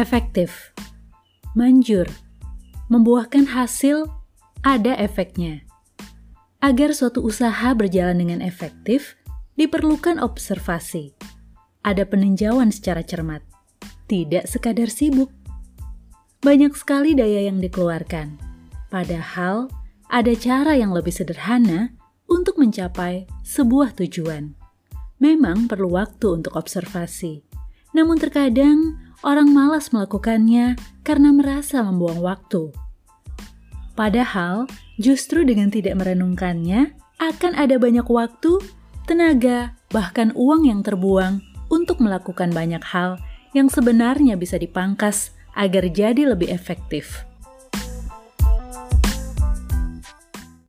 efektif, manjur, membuahkan hasil, ada efeknya. Agar suatu usaha berjalan dengan efektif, diperlukan observasi. Ada peninjauan secara cermat, tidak sekadar sibuk. Banyak sekali daya yang dikeluarkan, padahal ada cara yang lebih sederhana untuk mencapai sebuah tujuan. Memang perlu waktu untuk observasi, namun terkadang orang malas melakukannya karena merasa membuang waktu. Padahal, justru dengan tidak merenungkannya, akan ada banyak waktu, tenaga, bahkan uang yang terbuang untuk melakukan banyak hal yang sebenarnya bisa dipangkas agar jadi lebih efektif.